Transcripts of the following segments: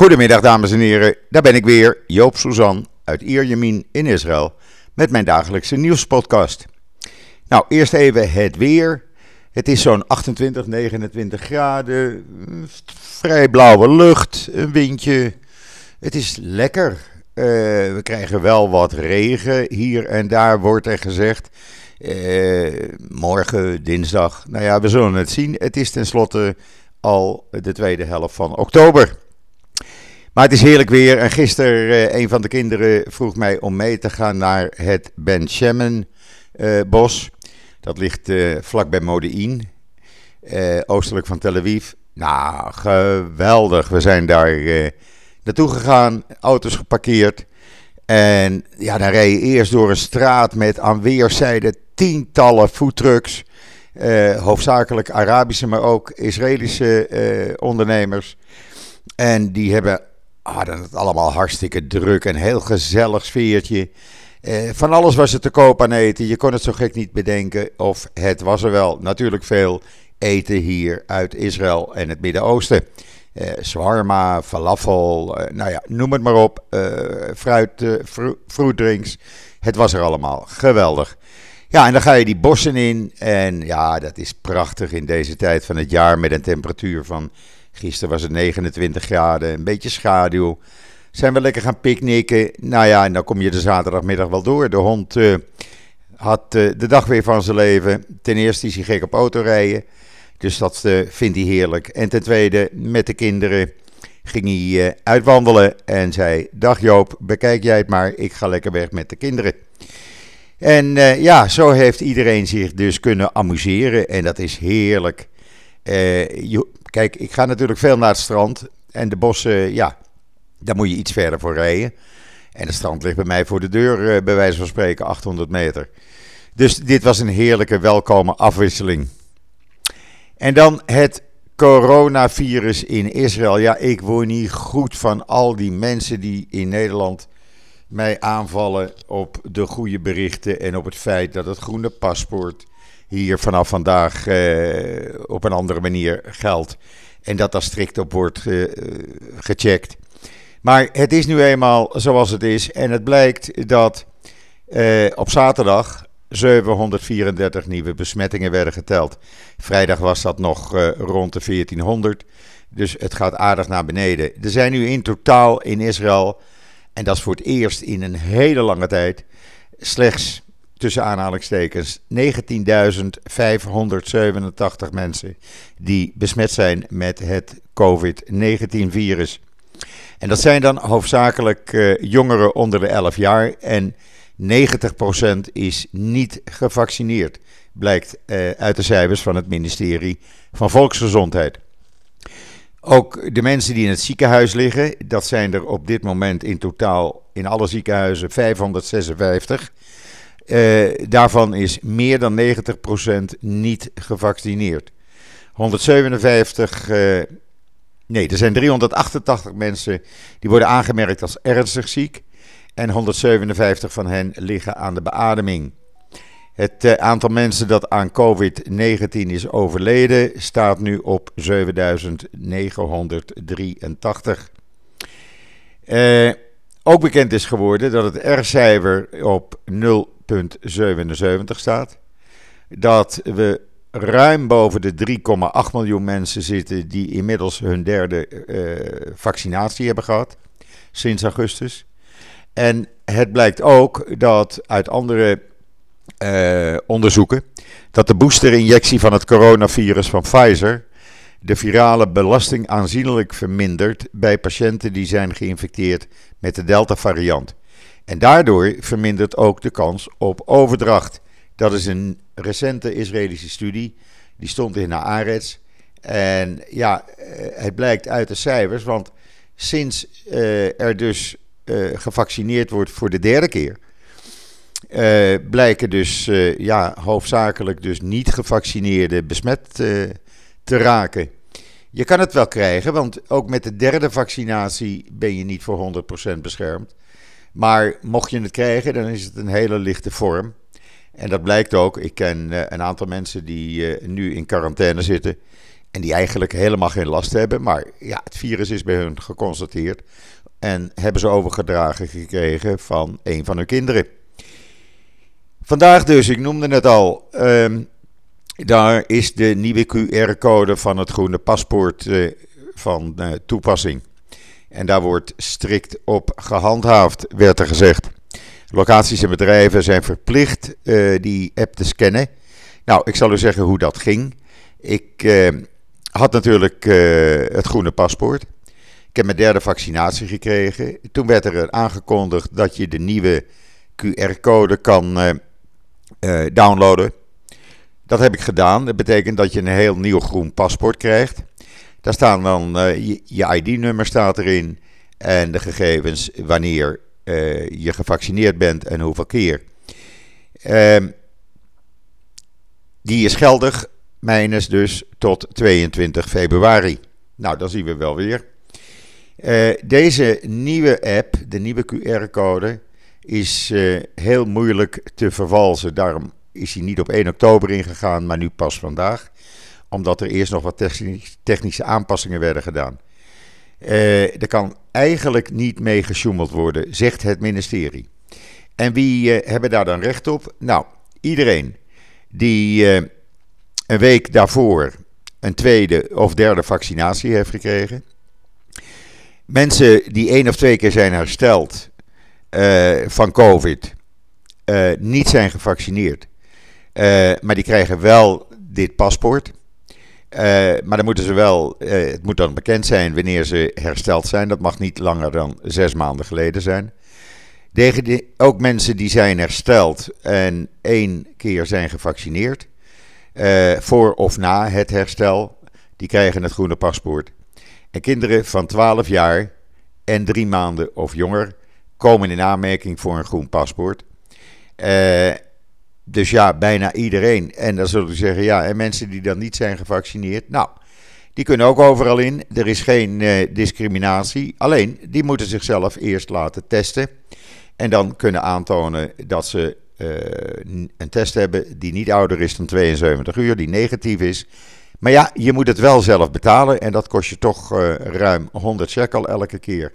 Goedemiddag dames en heren, daar ben ik weer, Joop Suzan uit Ierjemien in Israël met mijn dagelijkse nieuwspodcast. Nou, eerst even het weer. Het is zo'n 28, 29 graden, vrij blauwe lucht, een windje. Het is lekker. Eh, we krijgen wel wat regen hier en daar, wordt er gezegd. Eh, morgen, dinsdag, nou ja, we zullen het zien. Het is tenslotte al de tweede helft van oktober. Maar het is heerlijk weer. En gisteren, uh, een van de kinderen vroeg mij om mee te gaan naar het Ben Shemen uh, bos. Dat ligt uh, vlak bij Modi'in, oostelijk van Tel Aviv. Nou, geweldig. We zijn daar naartoe gegaan, auto's geparkeerd. En ja, dan reed je eerst door een straat met aan weerszijden tientallen foodtrucks. hoofdzakelijk Arabische, maar ook Israëlische ondernemers. En die hebben hadden het allemaal hartstikke druk en heel gezellig sfeertje. Eh, van alles was er te koop aan eten. Je kon het zo gek niet bedenken. Of het was er wel. Natuurlijk veel eten hier uit Israël en het Midden-Oosten. Eh, Swarma, falafel, eh, nou ja, noem het maar op. Eh, fruit, uh, fruitdrinks. Het was er allemaal. Geweldig. Ja, en dan ga je die bossen in. En ja, dat is prachtig in deze tijd van het jaar met een temperatuur van Gisteren was het 29 graden, een beetje schaduw. Zijn we lekker gaan picknicken. Nou ja, en dan kom je de zaterdagmiddag wel door. De hond uh, had uh, de dag weer van zijn leven. Ten eerste is hij gek op autorijden. Dus dat uh, vindt hij heerlijk. En ten tweede, met de kinderen ging hij uitwandelen. En zei, dag Joop, bekijk jij het maar. Ik ga lekker weg met de kinderen. En ja, zo heeft iedereen zich dus kunnen amuseren. En dat is heerlijk. Je, Kijk, ik ga natuurlijk veel naar het strand. En de bossen, ja, daar moet je iets verder voor rijden. En het strand ligt bij mij voor de deur, eh, bij wijze van spreken, 800 meter. Dus dit was een heerlijke, welkome afwisseling. En dan het coronavirus in Israël. Ja, ik word niet goed van al die mensen die in Nederland mij aanvallen op de goede berichten en op het feit dat het groene paspoort hier vanaf vandaag uh, op een andere manier geldt. En dat daar strikt op wordt uh, gecheckt. Maar het is nu eenmaal zoals het is. En het blijkt dat uh, op zaterdag 734 nieuwe besmettingen werden geteld. Vrijdag was dat nog rond de 1400. Dus het gaat aardig naar beneden. Er zijn nu in totaal in Israël, en dat is voor het eerst in een hele lange tijd, slechts tussen aanhalingstekens 19.587 mensen die besmet zijn met het COVID-19-virus. En dat zijn dan hoofdzakelijk uh, jongeren onder de 11 jaar en 90% is niet gevaccineerd, blijkt uh, uit de cijfers van het ministerie van Volksgezondheid. Ook de mensen die in het ziekenhuis liggen, dat zijn er op dit moment in totaal in alle ziekenhuizen 556. Uh, daarvan is meer dan 90% niet gevaccineerd. 157, uh, nee, er zijn 388 mensen die worden aangemerkt als ernstig ziek. En 157 van hen liggen aan de beademing. Het uh, aantal mensen dat aan COVID-19 is overleden staat nu op 7983. ook bekend is geworden dat het R-cijfer op 0 staat. Dat we ruim boven de 3,8 miljoen mensen zitten die inmiddels hun derde uh, vaccinatie hebben gehad sinds augustus. En het blijkt ook dat uit andere uh, onderzoeken dat de boosterinjectie van het coronavirus van Pfizer de virale belasting aanzienlijk vermindert bij patiënten die zijn geïnfecteerd met de Delta-variant. En daardoor vermindert ook de kans op overdracht. Dat is een recente Israëlische studie. Die stond in de Haaretz. En ja, eh, het blijkt uit de cijfers, want sinds uh, er dus uh, gevaccineerd wordt voor de derde keer, uh, blijken dus ja, hoofdzakelijk dus niet gevaccineerden besmet te raken. Je kan het wel krijgen, want ook met de derde vaccinatie ben je niet voor 100% beschermd. Maar mocht je het krijgen, dan is het een hele lichte vorm. En dat blijkt ook. Ik ken uh, een aantal mensen die uh, nu in quarantaine zitten. En die eigenlijk helemaal geen last hebben. Maar ja, het virus is bij hun geconstateerd. En hebben ze overgedragen gekregen van een van hun kinderen. Vandaag dus, ik noemde het al. Ehm, daar is de nieuwe QR-code van het groene paspoort uh, van toepassing. En daar wordt strikt op gehandhaafd, werd er gezegd. Locaties en bedrijven zijn verplicht uh, die app te scannen. Nou, ik zal u zeggen hoe dat ging. Ik had natuurlijk het groene paspoort. Ik heb mijn derde vaccinatie gekregen. Toen werd er aangekondigd dat je de nieuwe QR-code kan downloaden. Dat heb ik gedaan. Dat betekent dat je een heel nieuw groen paspoort krijgt. Daar staan dan uh, je, je ID-nummer staat erin en de gegevens wanneer uh, je gevaccineerd bent en hoeveel keer. Ehm, die is geldig, mijnes dus, tot 22 februari. Nou, dan zien we wel weer. Uh, deze nieuwe app, de nieuwe QR-code, is heel moeilijk te vervalsen. Daarom is hij niet op 1 oktober ingegaan, maar nu pas vandaag. Omdat er eerst nog wat technische aanpassingen werden gedaan. Uh, er kan eigenlijk niet mee gesjoemeld worden, zegt het ministerie. En wie uh, hebben daar dan recht op? Nou, iedereen die een week daarvoor een tweede of derde vaccinatie heeft gekregen. Mensen die één of twee keer zijn hersteld van COVID niet zijn gevaccineerd. Maar die krijgen wel dit paspoort. Maar dan moeten ze wel, het moet dan bekend zijn wanneer ze hersteld zijn. Dat mag niet langer dan zes maanden geleden zijn. Ook mensen die zijn hersteld en één keer zijn gevaccineerd, voor of na het herstel, die krijgen het groene paspoort. En kinderen van 12 jaar en drie maanden of jonger, komen in aanmerking voor een groen paspoort. Dus ja, bijna iedereen. En dan zullen we zeggen, ja, en mensen die dan niet zijn gevaccineerd, nou, die kunnen ook overal in. Er is geen uh, discriminatie. Alleen, die moeten zichzelf eerst laten testen. En dan kunnen aantonen dat ze uh, een test hebben die niet ouder is dan 72 uur, die negatief is. Maar ja, je moet het wel zelf betalen en dat kost je toch ruim 100 shekel elke keer.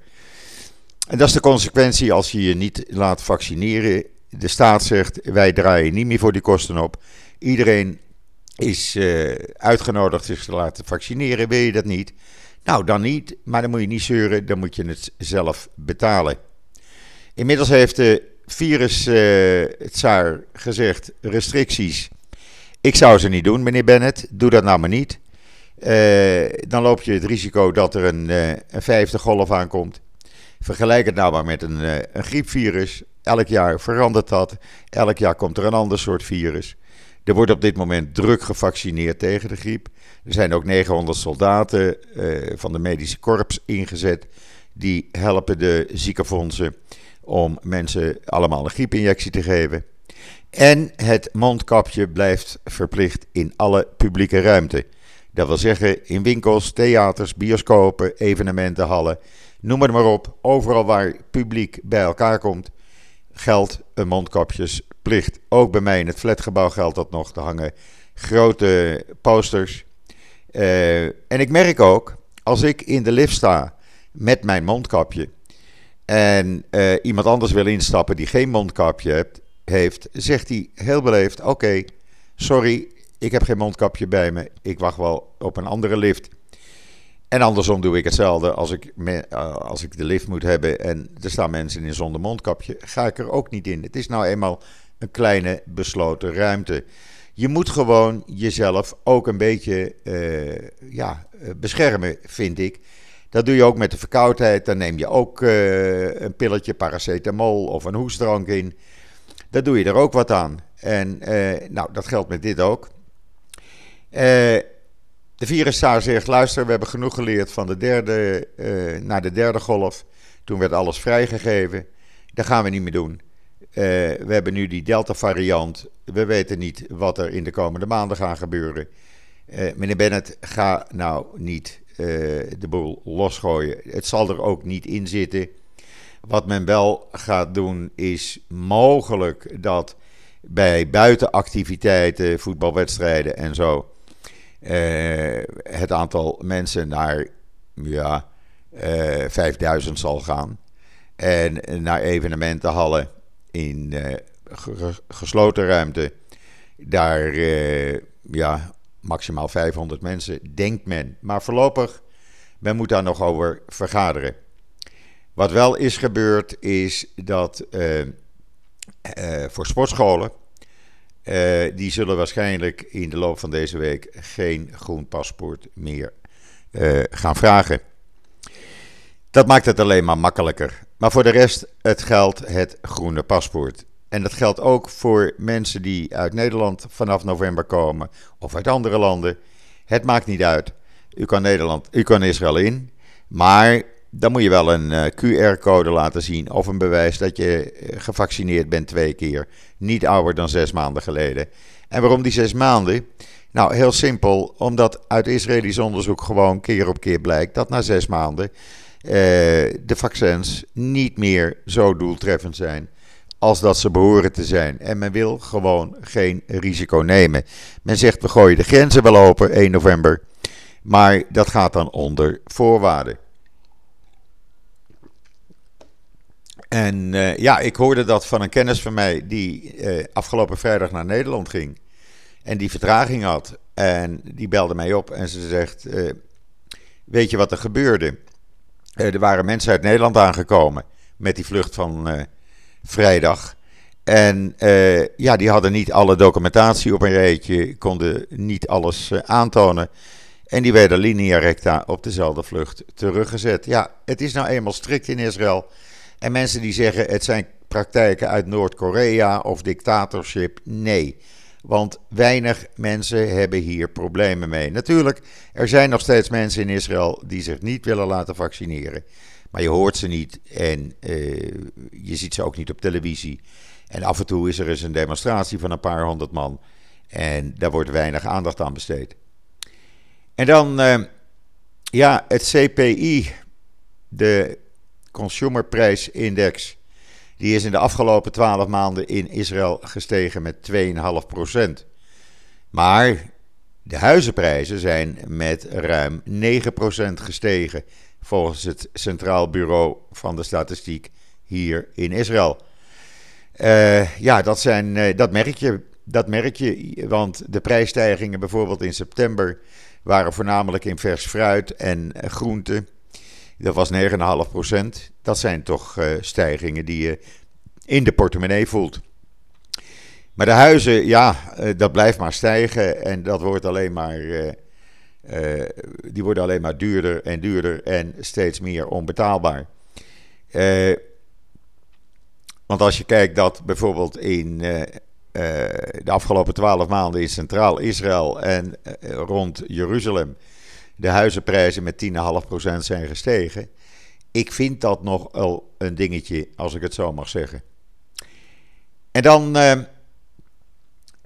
En dat is de consequentie als je je niet laat vaccineren. De staat zegt: wij draaien niet meer voor die kosten op. Iedereen is uh, uitgenodigd zich te laten vaccineren. Wil je dat niet? Nou, dan niet. Maar dan moet je niet zeuren, dan moet je het zelf betalen. Inmiddels heeft de virus uh, gezegd: restricties. Ik zou ze niet doen, meneer Bennett. Doe dat nou maar niet. Uh, dan loop je het risico dat er een, een vijfde golf aankomt. Vergelijk het nou maar met een, een griepvirus. Elk jaar verandert dat. Elk jaar komt er een ander soort virus. Er wordt op dit moment druk gevaccineerd tegen de griep. Er zijn ook 900 soldaten uh, van de medische korps ingezet. Die helpen de ziekenfondsen om mensen allemaal een griepinjectie te geven. En het mondkapje blijft verplicht in alle publieke ruimte. Dat wil zeggen in winkels, theaters, bioscopen, evenementenhallen noem het maar op. Overal waar publiek bij elkaar komt, geldt een mondkapjesplicht. Ook bij mij in het flatgebouw geldt dat nog. te hangen grote posters. Uh, en ik merk ook, als ik in de lift sta met mijn mondkapje en uh, iemand anders wil instappen die geen mondkapje heeft, zegt hij heel beleefd: Oké, sorry, ik heb geen mondkapje bij me. Ik wacht wel op een andere lift. En andersom doe ik hetzelfde. Als ik, eh, als ik de lift moet hebben en er staan mensen in zonder mondkapje, ga ik er ook niet in. Het is nou eenmaal een kleine besloten ruimte. Je moet gewoon jezelf ook een beetje uh, ja, eh, beschermen, vind ik. Dat doe je ook met de verkoudheid. Dan neem je ook een pilletje paracetamol of een hoestdrank in. Daar doe je er ook wat aan. En nou, dat geldt met dit ook. De viruszaar zegt: luister, we hebben genoeg geleerd van de derde uh, naar de derde golf. Toen werd alles vrijgegeven. Dat gaan we niet meer doen. Uh, we hebben nu die Delta-variant. We weten niet wat er in de komende maanden gaat gebeuren. Uh, meneer Bennett, ga nou niet de boel losgooien. Het zal er ook niet in zitten. Wat men wel gaat doen, is mogelijk dat bij buitenactiviteiten, voetbalwedstrijden en zo het aantal mensen naar ja, 5000 zal gaan. En naar evenementenhallen in gesloten ruimte, daar ja, maximaal 500 mensen, denkt men. Maar voorlopig, men moet daar nog over vergaderen. Wat wel is gebeurd, is dat voor sportscholen, die zullen waarschijnlijk in de loop van deze week geen groen paspoort meer gaan vragen. Dat maakt het alleen maar makkelijker. Maar voor de rest, het geldt het groene paspoort. En dat geldt ook voor mensen die uit Nederland vanaf november komen of uit andere landen. Het maakt niet uit. U kan, Nederland, u kan Israël in, maar dan moet je wel een eh, QR-code laten zien of een bewijs dat je eh, gevaccineerd bent twee keer. Niet ouder dan zes maanden geleden. En waarom die zes maanden? Nou, heel simpel, omdat uit Israëlisch onderzoek gewoon keer op keer blijkt dat na zes maanden uh, de vaccins niet meer zo doeltreffend zijn als dat ze behoren te zijn. En men wil gewoon geen risico nemen. Men zegt we gooien de grenzen wel open 1 november, maar dat gaat dan onder voorwaarden. En uh, ja, ik hoorde dat van een kennis van mij die uh, afgelopen vrijdag naar Nederland ging en die vertraging had. En die belde mij op en ze zegt: uh, Weet je wat er gebeurde? er waren mensen uit Nederland aangekomen met die vlucht van vrijdag. En ja, die hadden niet alle documentatie op een rijtje, konden niet alles aantonen. En die werden linea recta op dezelfde vlucht teruggezet. Ja, het is nou eenmaal strikt in Israël. En mensen die zeggen het zijn praktijken uit Noord-Korea of dictatorship, nee. Want weinig mensen hebben hier problemen mee. Natuurlijk, er zijn nog steeds mensen in Israël die zich niet willen laten vaccineren. Maar je hoort ze niet en uh, je ziet ze ook niet op televisie. En af en toe is er eens een demonstratie van een paar honderd man. En daar wordt weinig aandacht aan besteed. En dan, uh, ja, het CPI, de Consumerprijsindex, die is in de afgelopen twaalf maanden in Israël gestegen met 2,5%. Maar de huizenprijzen zijn met ruim 9% gestegen volgens het Centraal Bureau van de Statistiek hier in Israël. Uh, ja, dat, zijn, uh, dat, merk je, dat merk je, want de prijsstijgingen bijvoorbeeld in september waren voornamelijk in vers fruit en groenten. Dat was 9,5% Dat zijn toch uh, stijgingen die je in de portemonnee voelt. Maar de huizen, ja, dat blijft maar stijgen en dat wordt alleen maar uh, die worden alleen maar duurder en duurder en steeds meer onbetaalbaar. Want als je kijkt dat bijvoorbeeld in de afgelopen twaalf maanden in Centraal Israël en rond Jeruzalem de huizenprijzen met 10,5% zijn gestegen. Ik vind dat nog wel een dingetje, als ik het zo mag zeggen. En dan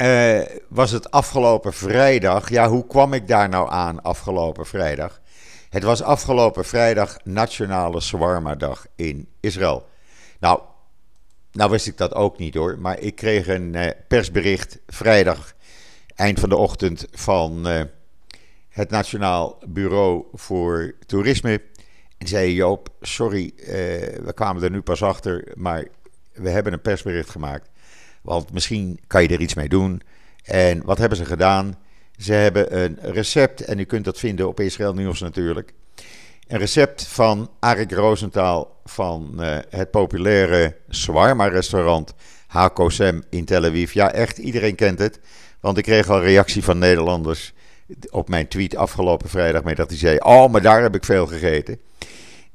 uh, was het afgelopen vrijdag. Ja, hoe kwam ik daar nou aan afgelopen vrijdag? Het was afgelopen vrijdag Nationale Swarma-dag in Israël. Nou, nou wist ik dat ook niet hoor. Maar ik kreeg een uh, persbericht vrijdag, eind van de ochtend, van uh, het Nationaal Bureau voor Toerisme. En zei Joop, sorry, we kwamen er nu pas achter, maar we hebben een persbericht gemaakt. Want misschien kan je er iets mee doen. En wat hebben ze gedaan? Ze hebben een recept, en u kunt dat vinden op Israël Nieuws natuurlijk. Een recept van Arik Rosenthal van uh, het populaire Swarma-restaurant Hakosem in Tel Aviv. Ja, echt, iedereen kent het. Want ik kreeg al reactie van Nederlanders op mijn tweet afgelopen vrijdag mee dat hij zei: Oh, maar daar heb ik veel gegeten.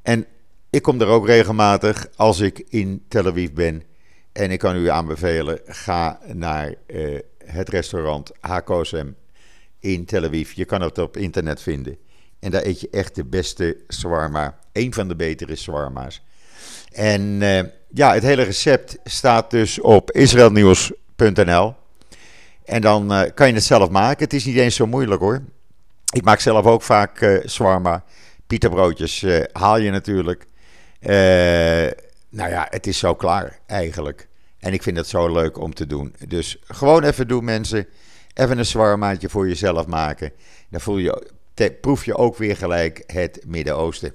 En ik kom er ook regelmatig als ik in Tel Aviv ben. En ik kan u aanbevelen, ga naar uh, het restaurant Hakosem in Tel Aviv. Je kan het op internet vinden. En daar eet je echt de beste shawarma. Een van de betere shawarma's. En uh, ja, het hele recept staat dus op israelnieuws.nl. En dan uh, kan je het zelf maken. Het is niet eens zo moeilijk hoor. Ik maak zelf ook vaak uh, shawarma. Pieterbroodjes haal je natuurlijk. Nou ja, het is zo klaar eigenlijk. En ik vind het zo leuk om te doen. Dus gewoon even doen, mensen. even een zwarmaatje voor jezelf maken. Dan voel je, proef je ook weer gelijk het Midden-Oosten.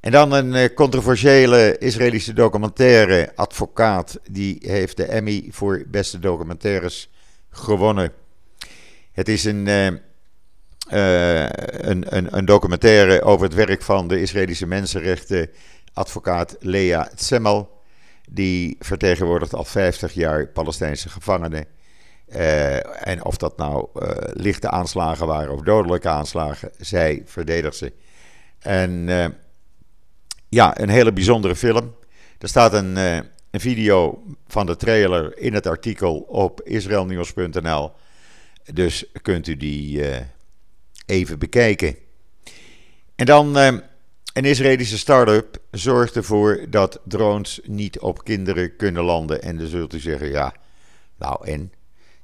En dan een eh, controversiële Israëlische documentaire advocaat. Die heeft de Emmy voor beste documentaires gewonnen. Het is een, uh, een, een, een, documentaire over het werk van de Israëlische mensenrechten advocaat Lea Tsemmel. Die vertegenwoordigt al 50 jaar Palestijnse gevangenen. Uh, en of dat nou lichte aanslagen waren of dodelijke aanslagen, zij verdedigt ze. En ja, een hele bijzondere film. Er staat een, een video van de trailer in het artikel op israelnieuws.nl. Dus kunt u die uh, even bekijken. En dan uh, een Israëlische start-up zorgt ervoor dat drones niet op kinderen kunnen landen. En dan zult u zeggen, ja, nou en?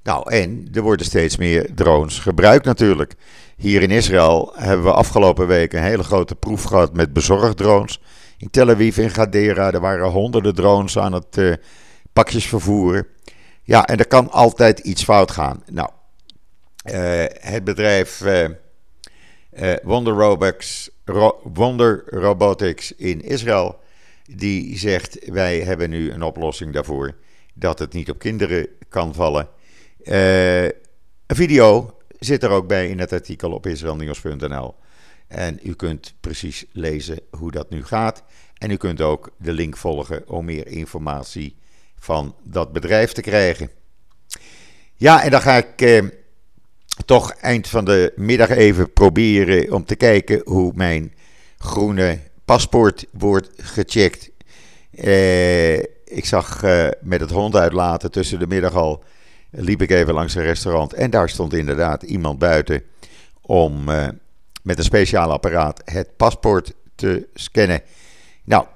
Nou en, er worden steeds meer drones gebruikt natuurlijk. Hier in Israël hebben we afgelopen week een hele grote proef gehad met bezorgdrones. In Tel Aviv en Gadera, er waren honderden drones aan het uh, pakjes vervoeren. Ja, en er kan altijd iets fout gaan. Nou, uh, het bedrijf uh, Wonder, Robotics, Ro Wonder Robotics in Israël, die zegt wij hebben nu een oplossing daarvoor dat het niet op kinderen kan vallen. een video zit er ook bij in het artikel op israelnieuws.nl. En u kunt precies lezen hoe dat nu gaat. En u kunt ook de link volgen om meer informatie van dat bedrijf te krijgen. Ja, en dan ga ik eh, toch eind van de middag even proberen om te kijken hoe mijn groene paspoort wordt gecheckt. Eh, ik zag eh, met het hond uitlaten tussen de middag al, liep ik even langs een restaurant en daar stond inderdaad iemand buiten om eh, met een speciaal apparaat het paspoort te scannen. Nou,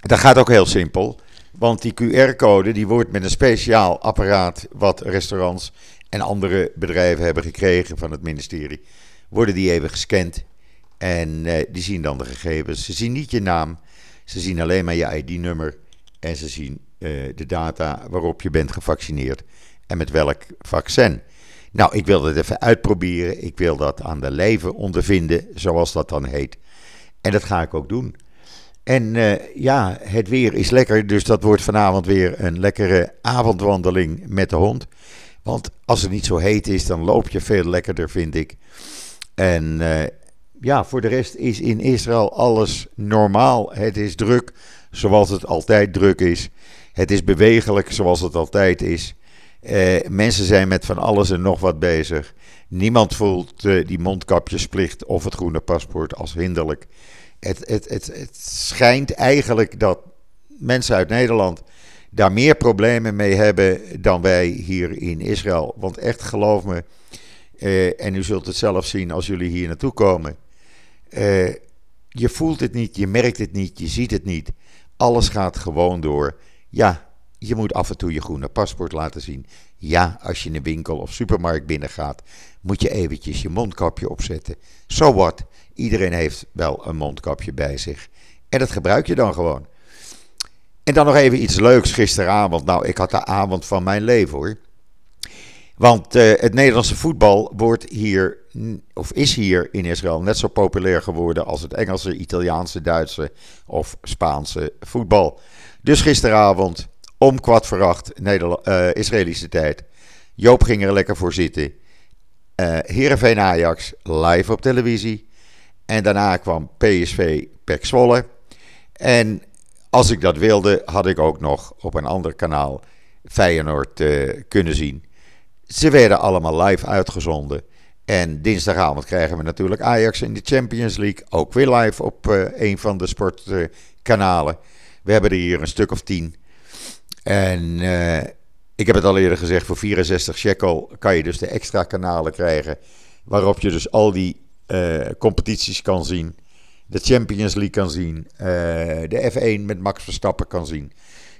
dat gaat ook heel simpel. Want die QR-code die wordt met een speciaal apparaat wat restaurants en andere bedrijven hebben gekregen van het ministerie, worden die even gescand. En eh, die zien dan de gegevens. Ze zien niet je naam, ze zien alleen maar je ID-nummer en ze zien eh, de data waarop je bent gevaccineerd en met welk vaccin. Nou, ik wil dat even uitproberen. Ik wil dat aan de lijve ondervinden, zoals dat dan heet. En dat ga ik ook doen. En uh, ja, het weer is lekker, dus dat wordt vanavond weer een lekkere avondwandeling met de hond. Want als het niet zo heet is, dan loop je veel lekkerder, vind ik. En uh, ja, voor de rest is in Israël alles normaal. Het is druk, zoals het altijd druk is. Het is bewegelijk, zoals het altijd is. Uh, mensen zijn met van alles en nog wat bezig. Niemand voelt uh, die mondkapjesplicht of het groene paspoort als hinderlijk. Het, het, het, het schijnt eigenlijk dat mensen uit Nederland daar meer problemen mee hebben dan wij hier in Israël. Want echt, geloof me, uh, en u zult het zelf zien als jullie hier naartoe komen. je voelt het niet, je merkt het niet, je ziet het niet. Alles gaat gewoon door. Ja, je moet af en toe je groene paspoort laten zien. Ja, als je in een winkel of supermarkt binnengaat, moet je eventjes je mondkapje opzetten. So what? Iedereen heeft wel een mondkapje bij zich. En dat gebruik je dan gewoon. En dan nog even iets leuks gisteravond. Nou, ik had de avond van mijn leven hoor. Want uh, het Nederlandse voetbal wordt hier, of is hier in Israël net zo populair geworden als het Engelse, Italiaanse, Duitse of Spaanse voetbal. Dus gisteravond om kwart voor acht uh, Israëlische tijd. Joop ging er lekker voor zitten. Uh, Heerenveen Ajax live op televisie. En daarna kwam PSV Pek Zwolle. En als ik dat wilde, had ik ook nog op een ander kanaal Feyenoord uh, kunnen zien. Ze werden allemaal live uitgezonden. En dinsdagavond krijgen we natuurlijk Ajax in de Champions League. Ook weer live op een van de sportkanalen. we hebben er hier een stuk of tien. En uh, ik heb het al eerder gezegd, voor 64 shekel kan je dus de extra kanalen krijgen. Waarop je dus al die uh, competities kan zien. De Champions League kan zien. Uh, de F1 met Max Verstappen kan zien.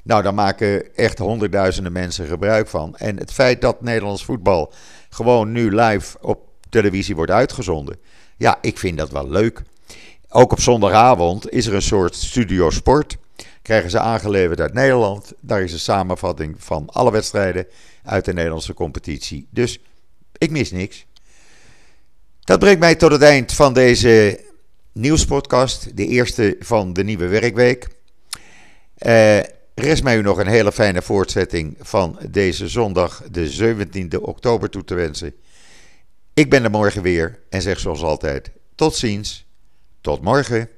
Nou, daar maken echt honderdduizenden mensen gebruik van. En het feit dat Nederlands voetbal gewoon nu live op televisie wordt uitgezonden. Ja, ik vind dat wel leuk. Ook op zondagavond is er een soort studio sport. Krijgen ze aangeleverd uit Nederland. Daar is een samenvatting van alle wedstrijden uit de Nederlandse competitie. Dus ik mis niks. Dat brengt mij tot het eind van deze nieuwspodcast, de eerste van de nieuwe werkweek. Uh, rest mij u nog een hele fijne voortzetting van deze zondag, de 17e oktober, toe te wensen. Ik ben er morgen weer en zeg zoals altijd: tot ziens, tot morgen.